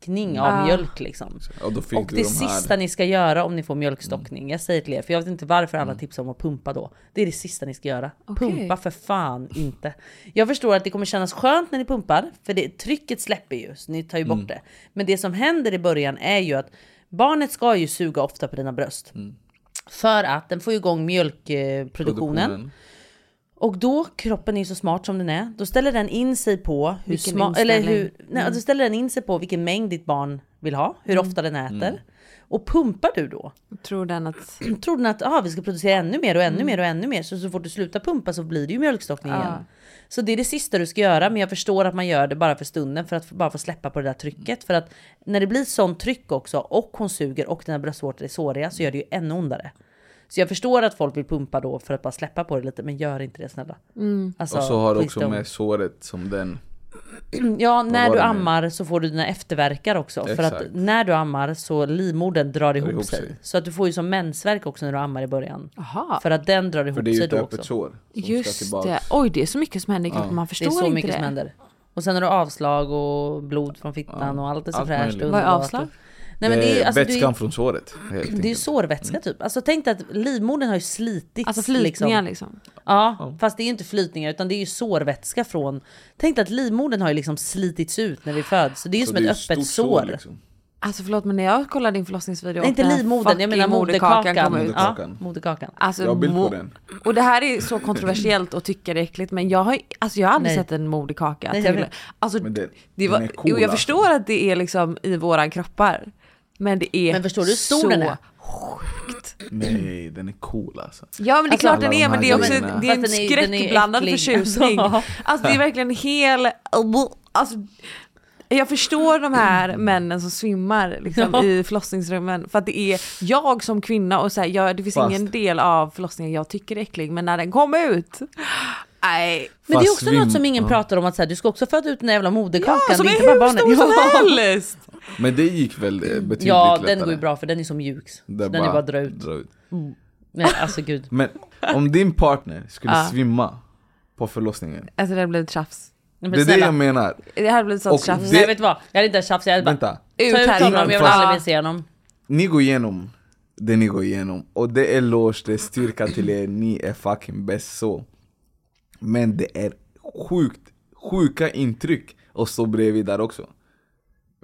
stockning av Ah. mjölk liksom. det. Och då fick Och du det de här. sista ni ska göra om ni får mjölkstockning, jag säger till er, för jag vet inte varför alla tipsar om att pumpa då. Det är det sista ni ska göra. Okej. Pumpa för fan inte. Jag förstår att det kommer kännas skönt när ni pumpar, för det, trycket släpper ju, så ni tar ju bort det. Men det som händer i början är ju att barnet ska ju suga ofta på dina bröst. För att den får igång mjölkproduktionen. Produktionen. Och då, kroppen är så smart som den är, då ställer den in sig på hur smart, eller hur, nej, Mm. då ställer den in sig på vilken mängd ditt barn vill ha, hur ofta den äter. Mm. Och pumpar du då, Tror den att... <clears throat> tror den att ah, vi ska producera ännu mer och ännu mer och ännu mer, så så fort du slutar pumpa så blir det ju mjölkstockning Ja. igen. Så det är det sista du ska göra, men jag förstår att man gör det bara för stunden för att bara få släppa på det där trycket. För att när det blir sånt tryck också och hon suger och dina bröstvårtor är såriga så gör det ju ännu ondare. Så jag förstår att folk vill pumpa då för att bara släppa på det lite, men gör inte det snälla. Alltså, och så har du också don't. med såret som den Ja, när du det med? ammar så får du dina efterverkar också. För att Exakt. när du ammar så livmodern drar ihop, ihop sig. sig. Så att du får ju som mensvärk också när du ammar i början. Aha. För att den drar ihop För det är ju sig ett då öppet också. sår. Just det. Oj, det är så mycket som händer kroppen. Man Det förstår är så inte mycket det. som händer. Och sen har du avslag och blod från fittan och allt är så allt fräscht Vad är avslag? Nej, men det är, alltså, vätskan är, från såret. helt det är sårvätska typ. Alltså tänk dig att livmodern har ju slitits. Alltså flytningar liksom. Ja, fast det är ju inte flytningar utan det är ju sårvätska från... Tänk dig att livmodern har ju liksom slitits ut när vi föds. Så det är ju Så som ett öppet stort sår. liksom. Alltså förlåt men när jag kollade din förlossningsvideo Nej, inte livmodern, jag menar moderkakan. kom ut. Ja, Moderkakan. moderkakan. Alltså, Jag har bild på den. Och det här är så kontroversiellt och tycker det är äckligt men jag har, alltså jag har aldrig Nej. sett en moderkaka. Nej, jag alltså, Men det- det var, cool, jo, jag alltså. förstår att det är liksom i våra kroppar. Men det är Men förstår du hur stor så den är? sjukt. Nej, den är cool alltså. Ja men det är Alltså, klart den är men det är också grejerna. det är en skräckblandad förtjusning. <laughs> Alltså det är verkligen hel, alltså jag förstår de här männen som svimmar liksom, Ja. i förlossningsrummen för att det är jag som kvinna och så här, jag, det finns Fast- ingen del av förlossningen jag tycker är äcklig men när den kommer ut, nej. Men det är också något som ingen ja. pratar om att så här, du ska också föda ut den jävla moderkakan. Ja, som det är inte bara hur barnet. stor som Ja. helst! Men det gick väl eh, betydligt Ja, lättare. den går ju bra för den är som mjuk. Det Den är bara att dra ut. dra ut. Men alltså gud. Men om din partner skulle Ja. svimma på förlossningen. Alltså det hade blivit tjafs. Men Det är det snälla. jag menar. Det hade blivit sånt tjafs. det- Nej vet du vad, jag hade inte tjafsat, jag hade bara Vänta. Ut ta ut härifrån. honom, jag vill Fast- aldrig mer se honom. Ni går igenom det ni går igenom och det är eloge, det är styrka till er, ni är fucking bäst så. Men det är sjukt, sjuka intryck att stå bredvid där också.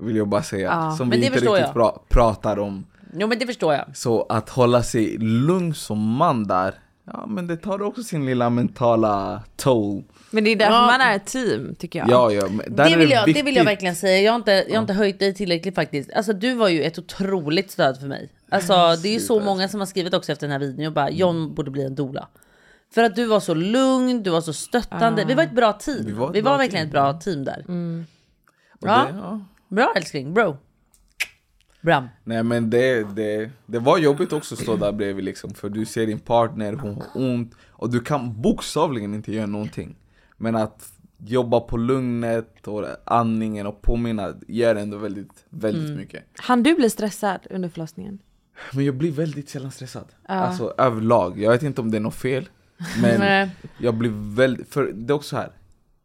Vill jag bara säga. Ja, som vi inte riktigt jag. pra- pratar om. Jo men det förstår jag. Så att hålla sig lugn som man där, ja men det tar också sin lilla mentala toll. Men det är därför Ja. man är ett team tycker jag. Ja, ja, men där Det är vill, jag, det vill jag verkligen säga, jag har, inte, jag har inte höjt dig tillräckligt faktiskt. Alltså du var ju ett otroligt stöd för mig. Alltså det är ju så många som har skrivit också efter den här videon och bara John borde bli en dola. För att du var så lugn, du var så stöttande. Vi var ett bra team. Vi Vi var var, ett bra verkligen team. ett bra team där. Och Ja. det, ja. Bra älskling, bro. Bra. Nej men det, det, det var jobbigt också att stå där bredvid liksom För du ser din partner, hon har ont Och du kan bokstavligen inte göra någonting Men att jobba på lugnet och andningen och påminna gör ändå väldigt, väldigt Mm. mycket Han du bli stressad under förlossningen? Men jag blir väldigt sällan stressad Ja. Alltså överlag, jag vet inte om det är något fel Men jag blir väldigt, för det är också här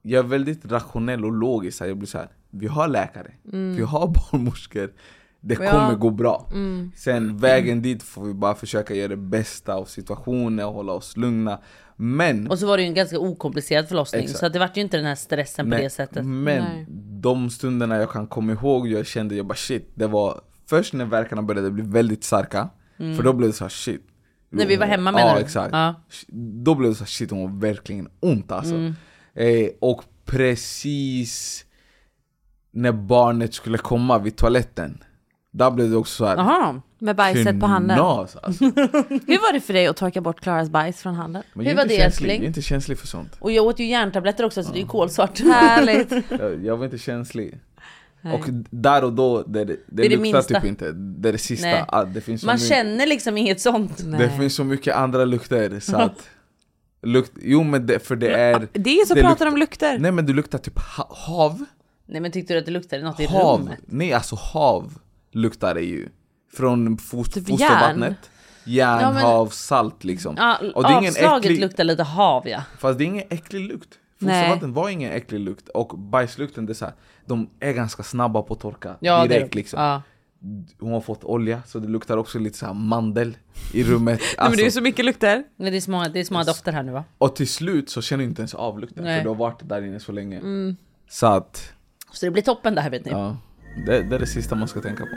Jag är väldigt rationell och logisk. Jag blir så här. vi har läkare, vi har <laughs> barnmorskor Det Ja. kommer gå bra Mm. Sen vägen dit får vi bara försöka göra det bästa av situationen och hålla oss lugna Men Och så var det ju en ganska okomplicerad förlossning. Exakt. Så det vart ju inte den här stressen på Nej, det sättet. Men Nej. de stunderna jag kan komma ihåg, jag kände jag bara shit, det var först när verkarna började bli väldigt starka, för då blev det så här shit. När vi var hemma menar ja, du? exakt. Ja. Då blev det så shit, hon var verkligen ont alltså. Mm. Eh, och precis när barnet skulle komma vid toaletten, där blev det också så här Jaha. Med bajset på handen. alltså. <laughs> Hur var det för dig att torka bort Klaras bajs från handen? Men Hur var det, känslig, älskling? Jag är inte känslig för sånt. Och jag åt ju järntabletter också så det är ju kolsvart. Härligt. Jag, jag var inte känslig. Nej. Och där och då, det, det, det, luktar minsta. typ inte, det är det sista. Ah, det, finns Man mycket, känner liksom inget sånt. det Nej. finns så mycket andra lukter så att lukt, Jo men det, för det är Det är så det pratar om lukter. Nej men du luktar typ ha, hav Nej men tyckte du att det luktade något i Hav, rummet? nej alltså hav luktar det ju Från fos, Typ fostervattnet Järn, Ja, men- hav, salt liksom Ja, Och det är ingen avslaget äcklig- luktar lite hav ja. Fast det är ingen äcklig lukt. Fostervatten var ingen äcklig lukt och bajslukten det är så här, De är ganska snabba på att torka Ja, direkt det, liksom ja. Hon har fått olja så det luktar också lite så här mandel i rummet <laughs> Nej, men alltså, det är så mycket lukter. Men det är små, det är små dofter här nu va? Och till slut så känner du inte ens av lukten Nej. för du har varit där inne så länge Mm. Så att, Så det blir toppen det här vet ni. ja det, det är det sista man ska tänka på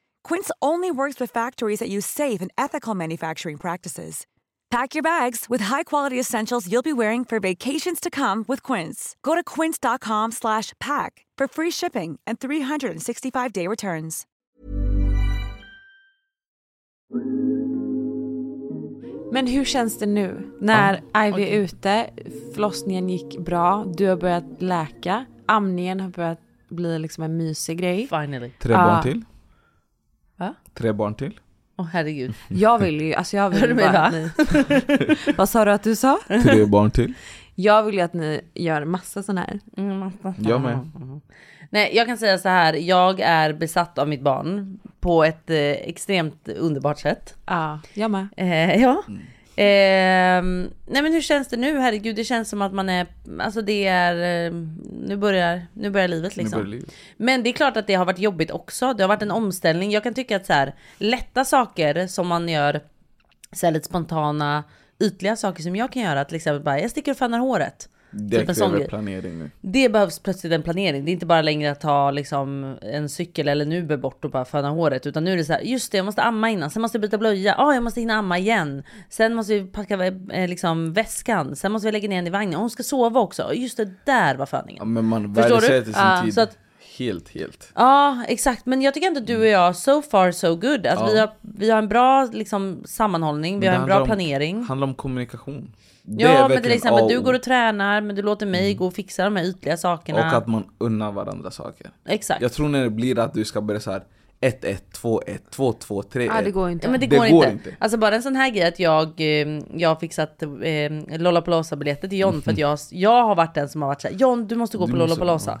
Quince only works with factories that use safe and ethical manufacturing practices. Pack your bags with high-quality essentials you'll be wearing for vacations to come with Quince. Go to quince.com slash pack for free shipping and 365-day returns. Men hur känns det nu? När Ivy är ute, förlossningen gick bra, du har börjat läka, amningen har börjat bli liksom en mysig grej. Finally. Tre Ja. barn till? Va? Tre barn till? Åh herregud. <laughs> Jag vill ju, alltså jag vill ju bara att ni... <laughs> Vad sa du att du sa? Tre barn till. <laughs> Jag vill ju att ni gör massa sån här. Jag med. Nej, jag kan säga så här. Jag är besatt av mitt barn på ett eh, extremt underbart sätt. Ja, jag med. Eh, ja. Ehm, nej men hur känns det nu? Herregud, det känns som att man är, alltså det är, eh, nu börjar, nu börjar livet liksom. börjar livet. Men det är klart att det har varit jobbigt också. Det har varit en omställning. Jag kan tycka att så här, lätta saker som man gör, så här lite spontana, ytliga saker som jag kan göra, till exempel bara, jag sticker och fannar håret. Det Typ kräver planering nu. Det behövs plötsligt en planering. Det är inte bara längre att ta liksom en cykel eller en Uber bort och bara föna håret. Utan nu är det så här, just det jag måste amma innan. Sen måste jag byta blöja. Ja, jag måste hinna amma igen. Sen måste vi packa eh, liksom väskan. Sen måste vi lägga ner henne i vagnen. Hon ska sova också. Just det, där var föningen. Ja, men man värdesätter sin Ja, tid så att- helt, helt. Ja, exakt. Men jag tycker att du och jag, so far so good. Alltså, Ja. vi, har, vi har en bra liksom, sammanhållning, vi har det en bra om- planering. handlar om kommunikation. Det Ja, men till verkligen exempel du går och tränar, men du låter mig gå och fixa de här ytliga sakerna. Och att man unnar varandra saker. Exakt. Jag tror när det blir att du ska börja så här 1-1, 2-1, 2-2, 3-1. Ja, det går inte. Ja, men det, Det går, går inte. inte. Alltså bara en sån här grej att jag, eh, jag har fixat eh, Lollapalooza-biljetter till John för att jag, jag har varit den som har varit såhär John du måste gå Du på måste- Lollapalooza.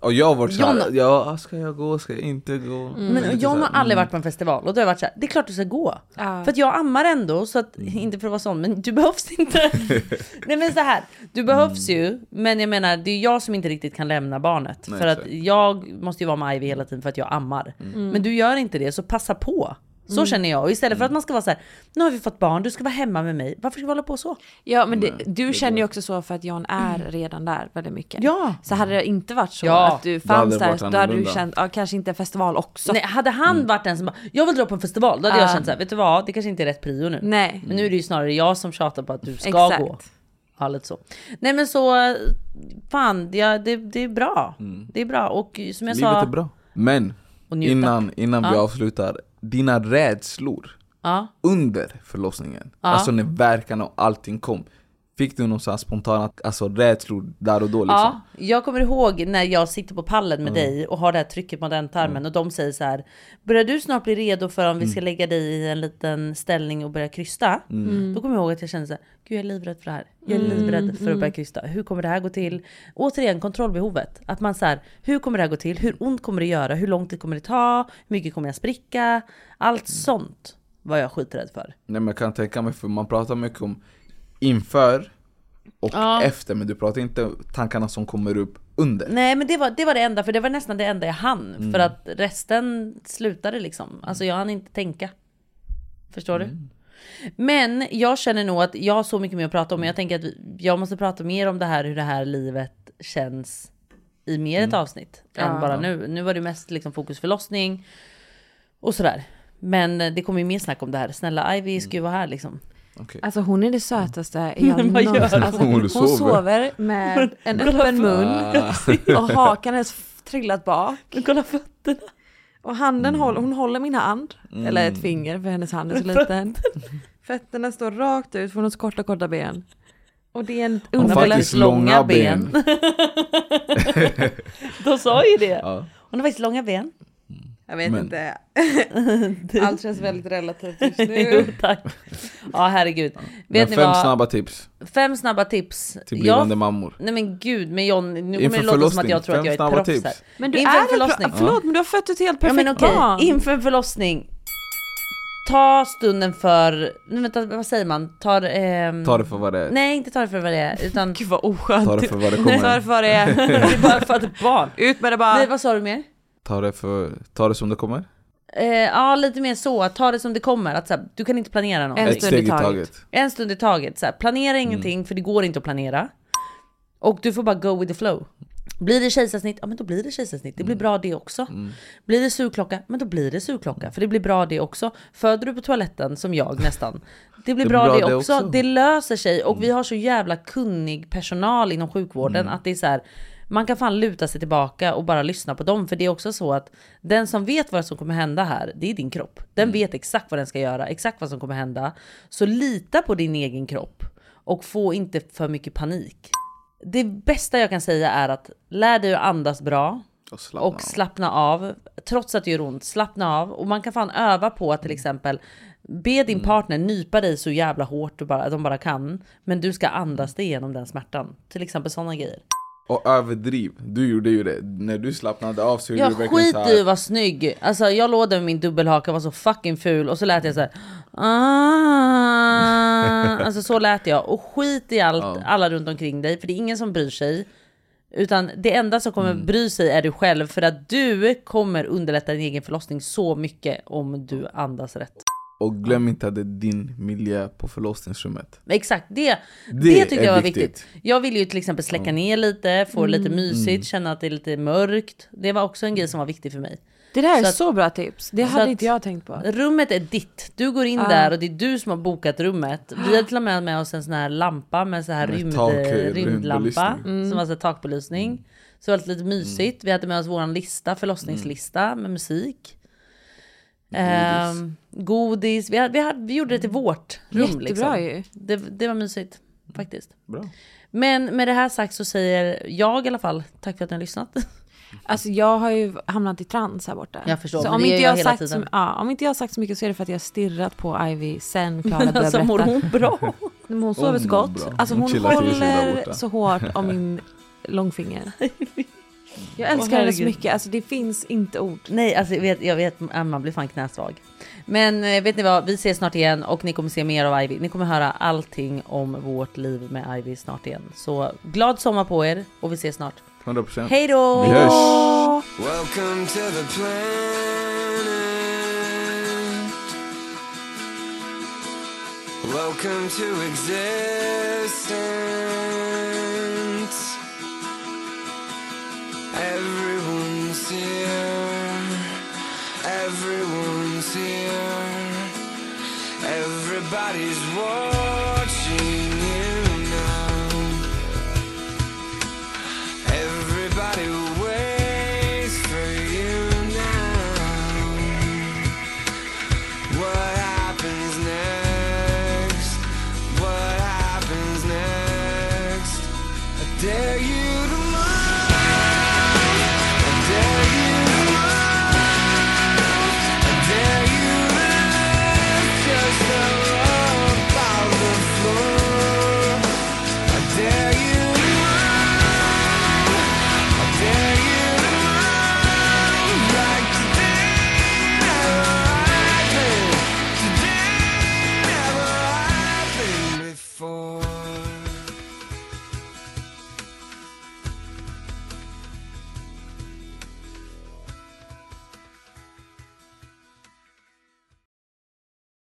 Och jag har varit såhär, John- ja ska jag gå, ska jag inte gå? Mm. Men John har aldrig mm. varit på en festival och då har jag varit såhär, det är klart du ska gå. Ja. För att jag ammar ändå, så att, Mm. inte för att vara sån, men du behövs inte. <laughs> Nej men så här, du behövs Mm. ju, men jag menar det är jag som inte riktigt kan lämna barnet. Nej, för att jag måste ju vara med Ivy hela tiden för att jag ammar. Mm. Men du gör inte det, så passa på. Så Mm. känner jag. Och istället för att man ska vara så här, nu har vi fått barn, du ska vara hemma med mig. Varför ska vi hålla på så? Ja men det, du känner ju också så för att John är redan där väldigt mycket. Ja. Så hade det inte varit så Ja. att du fanns där, då hade du känt, ja kanske inte en festival också. Nej, hade han varit den som bara, jag vill dra på en festival, då hade jag Ja. känt så här, vet du vad, det kanske inte är rätt prio nu. Nej. Men nu är det ju snarare jag som tjatar på att du ska Exakt. gå. Ja, lite så. Nej men så, fan, ja, det, det är bra. Det är bra och som jag Livet sa. är bra. Men Och njuta. innan, innan vi Ja. avslutar, dina rädslor Ja. under förlossningen, alltså när verkarna och allting kom, fick du någon sån här spontana alltså, rädslor där och då liksom? Ja, jag kommer ihåg när jag sitter på pallen med Mm. dig och har det här trycket mot ändtarmen och de säger så här Börjar du snart bli redo för om vi ska lägga dig i en liten ställning och börja krysta? Mm. Då kommer jag ihåg att jag kände så här, Gud jag är livrädd för det här. Jag är Mm, livrädd för att mm. börja krysta. Hur kommer det här gå till? Återigen kontrollbehovet. Att man så här, hur kommer det här gå till? Hur ont kommer det göra? Hur lång tid kommer det ta? Hur mycket kommer jag spricka? Allt sånt var jag skiträdd för. Nej men jag kan tänka mig, för man pratar mycket om inför och Ja. efter, men du pratar inte tankarna som kommer upp under. Nej men det var, det var det enda, för det var nästan det enda jag hann. Mm. För att resten slutade liksom. Alltså jag hann inte tänka. Förstår du? Men jag känner nog att jag har så mycket mer att prata om. Men jag tänker att jag måste prata mer om det här, hur det här livet känns i mer ett avsnitt. Än Ja. bara nu. Nu var det mest liksom fokus förlossning. Och sådär. Men det kommer ju mer snack om det här. Snälla Ivy ska ju vara här liksom. Alltså hon är det sötaste jag <laughs> Men gör någonsin- hon? alltså, Hon hon, sover. sover med en öppen mun Ah. och hakan är trillat bak. Kolla fötterna. Och handen håller, hon håller min hand, Mm. eller ett finger för hennes hand är så liten. Fötterna står rakt ut för hon har så korta korta ben. Och det är en faktiskt långa ben. <laughs> De sa ju det. Ja. Hon har faktiskt långa ben. Jag vet Men- inte. <laughs> <laughs> Allt känns väldigt relativt just <laughs> jo, nu. tack. Ja herregud. Men Vet ni fem vad? snabba tips Fem snabba tips. till blivande Jag- mammor. Nej men gud, men John, nu kommer det låta som att jag tror att fem jag är snabba ett proffs tips. här. Men du Inför är en förlossning. Förlåt, förlåt men du har fött ett helt Ja perfekt men okej, barn. inför en förlossning. Ta stunden för, nej vänta vad säger man? Ta, ehm... Ta det för vad det är. Nej inte ta det för vad det är, utan Gud vad oskönt. Ta det för vad det Ta det kommer. för vad det är. det är bara för att ett barn. Ut med det bara. Nej vad sa du mer? Ta det, för, ta det som det kommer. Eh, ja lite mer så, att ta det som det kommer. Att, så här, du kan inte planera någonting. En stund i taget. taget. En stund i taget. Så här, planera ingenting för det går inte att planera. Och du får bara go with the flow. Blir det kejsarsnitt, ja men då blir det kejsarsnitt. Det blir bra det också. Blir det sugklocka, men då blir det sugklocka. För det blir bra det också. Föder du på toaletten, som jag nästan. Det blir bra, det, också. Det löser sig. Och vi har så jävla kunnig personal inom sjukvården. Att det är så här, man kan fan luta sig tillbaka och bara lyssna på dem. För det är också så att den som vet vad som kommer hända här, det är din kropp. Den vet exakt vad den ska göra, exakt vad som kommer hända. Så lita på din egen kropp. Och få inte för mycket panik. Det bästa jag kan säga är att lär dig att andas bra. Och slappna och slappna av. Trots att det gör ont, slappna av. Och man kan fan öva på att till exempel be din Mm. partner nypa dig så jävla hårt du bara, de bara kan. Men du ska andas dig igenom den smärtan. Till exempel sådana grejer. Och överdriv. Du gjorde ju det. När du slappnade av så gjorde Jag du verkligen skit så i här. att vara snygg. Alltså jag låg där med min dubbelhaka var så fucking ful och så lät jag så här. Ah. Alltså så lät jag. Och skit i allt, Ja. alla runt omkring dig. För det är ingen som bryr sig. Utan det enda som kommer Mm. bry sig är du själv. För att du kommer underlätta din egen förlossning så mycket om du andas rätt. Och glöm inte att det är din miljö på förlossningsrummet. Men Exakt, det, det, Det tyckte är jag var viktigt. viktigt. Jag vill ju till exempel släcka ner lite, få det lite Mm. mysigt, Mm. känna att det är lite mörkt. Det var också en grej som var viktig för mig. Det där är Så så, att- bra tips. Det så hade inte jag tänkt på. Rummet är ditt. Du går in Ah. där och det är du som har bokat rummet. Vi hade till och med med oss en sån här lampa med så här rymd, tak- rymdlampa. Mm. Som var så här takbelysning. Så det var lite mysigt. Vi hade med oss våran lista, förlossningslista med musik. Ehm, godis. Vi, hade, vi, hade, vi gjorde det till vårt rum. Jättebra liksom. ju. Det, det var mysigt faktiskt. Bra. Men med det här sagt så säger jag i alla fall tack för att ni har lyssnat. <laughs> Alltså jag har ju hamnat i trans här borta. Jag förstår, Så om inte, jag jag sagt så, ja, om inte jag har sagt så mycket så är det för att jag har stirrat på Ivy sen Klara Men <laughs> började alltså, berätta. mår hon bra? Hon sover så gott. bra. Alltså Hon hon håller så hårt om min långfinger. <laughs> Jag älskar henne så mycket. Alltså det finns inte ord. Nej, alltså jag vet, jag vet man blir fan knäsvag. Men eh, vet ni vad, vi ses snart igen och ni kommer se mer av Ivy. Ni kommer höra allting om vårt liv med Ivy snart igen. Så glad sommar på er och vi ses snart. 100%. Hej då! Vi hörs! Welcome to the planet. Welcome to existence. sincere. Everybody's warm.